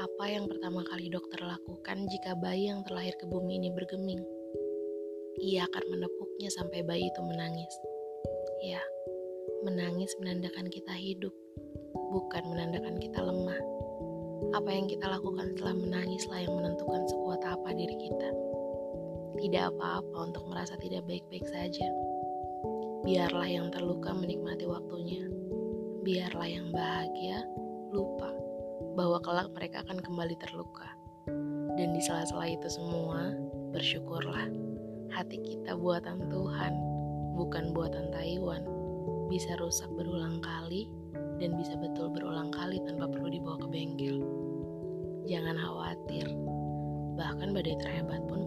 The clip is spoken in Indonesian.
Apa yang pertama kali dokter lakukan jika bayi yang terlahir ke bumi ini bergeming? Ia akan menepuknya sampai bayi itu menangis. Ya, menangis menandakan kita hidup, bukan menandakan kita lemah. Apa yang kita lakukan setelah menangislah yang menentukan sekuat apa diri kita. Tidak apa-apa untuk merasa tidak baik-baik saja. Biarlah yang terluka menikmati waktunya. Biarlah yang bahagia lupa bahwa kelak mereka akan kembali terluka. Dan di sela-sela itu semua, bersyukurlah hati kita buatan Tuhan, bukan buatan Taiwan, bisa rusak berulang kali dan bisa betul berulang kali tanpa perlu dibawa ke bengkel. Jangan khawatir, bahkan badai terhebat pun.